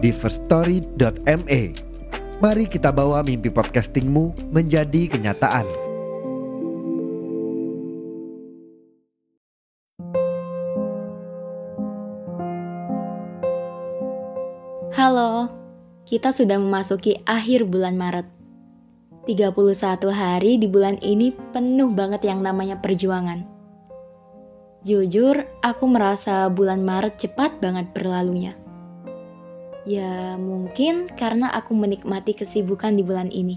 di firststory.me. Mari kita bawa mimpi podcastingmu menjadi kenyataan. Halo, kita sudah memasuki akhir bulan Maret. 31 hari di bulan ini penuh banget yang namanya perjuangan. Jujur, aku merasa bulan Maret cepat banget berlalunya. Ya, mungkin karena aku menikmati kesibukan di bulan ini.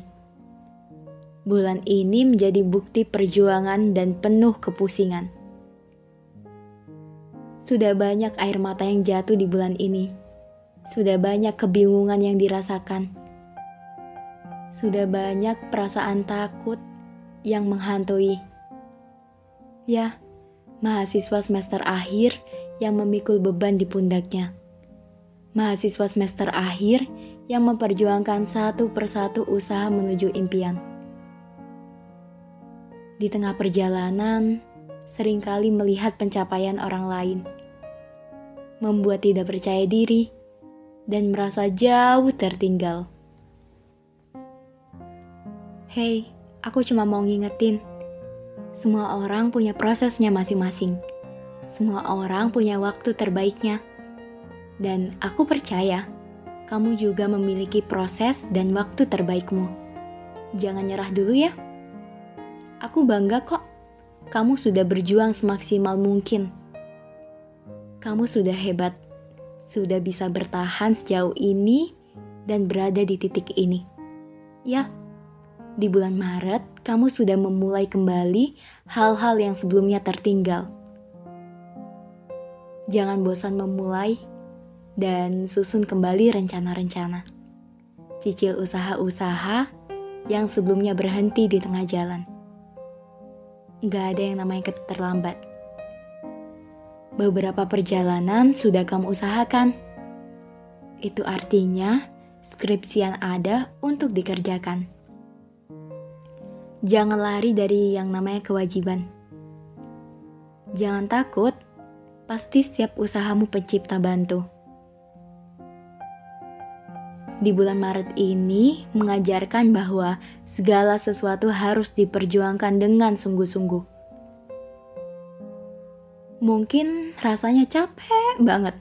Bulan ini menjadi bukti perjuangan dan penuh kepusingan. Sudah banyak air mata yang jatuh di bulan ini. Sudah banyak kebingungan yang dirasakan. Sudah banyak perasaan takut yang menghantui. Ya, mahasiswa semester akhir yang memikul beban di pundaknya. Mahasiswa semester akhir yang memperjuangkan satu persatu usaha menuju impian. Di tengah perjalanan, sering kali melihat pencapaian orang lain, membuat tidak percaya diri, dan merasa jauh tertinggal. Hei, aku cuma mau ngingetin, semua orang punya prosesnya masing-masing. Semua orang punya waktu terbaiknya. Dan aku percaya, kamu juga memiliki proses dan waktu terbaikmu. Jangan nyerah dulu ya. Aku bangga kok, kamu sudah berjuang semaksimal mungkin. Kamu sudah hebat, sudah bisa bertahan sejauh ini dan berada di titik ini. Ya, di bulan Maret kamu sudah memulai kembali hal-hal yang sebelumnya tertinggal. Jangan bosan memulai dan susun kembali rencana-rencana. Cicil usaha-usaha yang sebelumnya berhenti di tengah jalan. Gak ada yang namanya terlambat. Beberapa perjalanan sudah kamu usahakan. Itu artinya skripsian ada untuk dikerjakan. Jangan lari dari yang namanya kewajiban. Jangan takut, pasti setiap usahamu pencipta bantu di bulan Maret ini mengajarkan bahwa segala sesuatu harus diperjuangkan dengan sungguh-sungguh. Mungkin rasanya capek banget,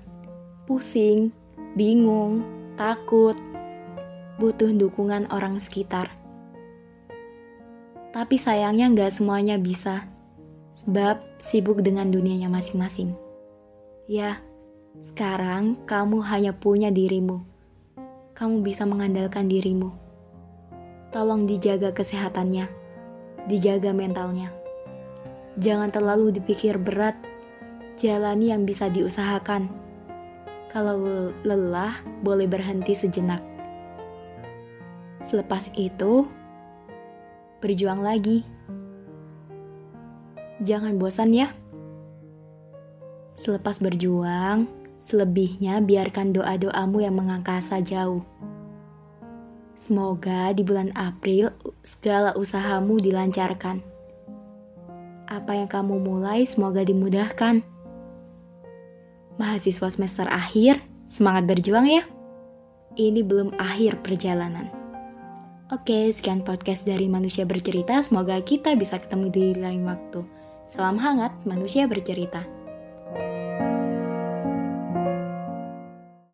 pusing, bingung, takut, butuh dukungan orang sekitar. Tapi sayangnya nggak semuanya bisa, sebab sibuk dengan dunianya masing-masing. Ya, sekarang kamu hanya punya dirimu kamu bisa mengandalkan dirimu. Tolong dijaga kesehatannya, dijaga mentalnya. Jangan terlalu dipikir berat, jalani yang bisa diusahakan. Kalau lelah, boleh berhenti sejenak. Selepas itu, berjuang lagi. Jangan bosan ya. Selepas berjuang, Selebihnya biarkan doa-doamu yang mengangkasa jauh. Semoga di bulan April segala usahamu dilancarkan. Apa yang kamu mulai semoga dimudahkan. Mahasiswa semester akhir, semangat berjuang ya. Ini belum akhir perjalanan. Oke, sekian podcast dari Manusia Bercerita. Semoga kita bisa ketemu di lain waktu. Salam hangat, Manusia Bercerita.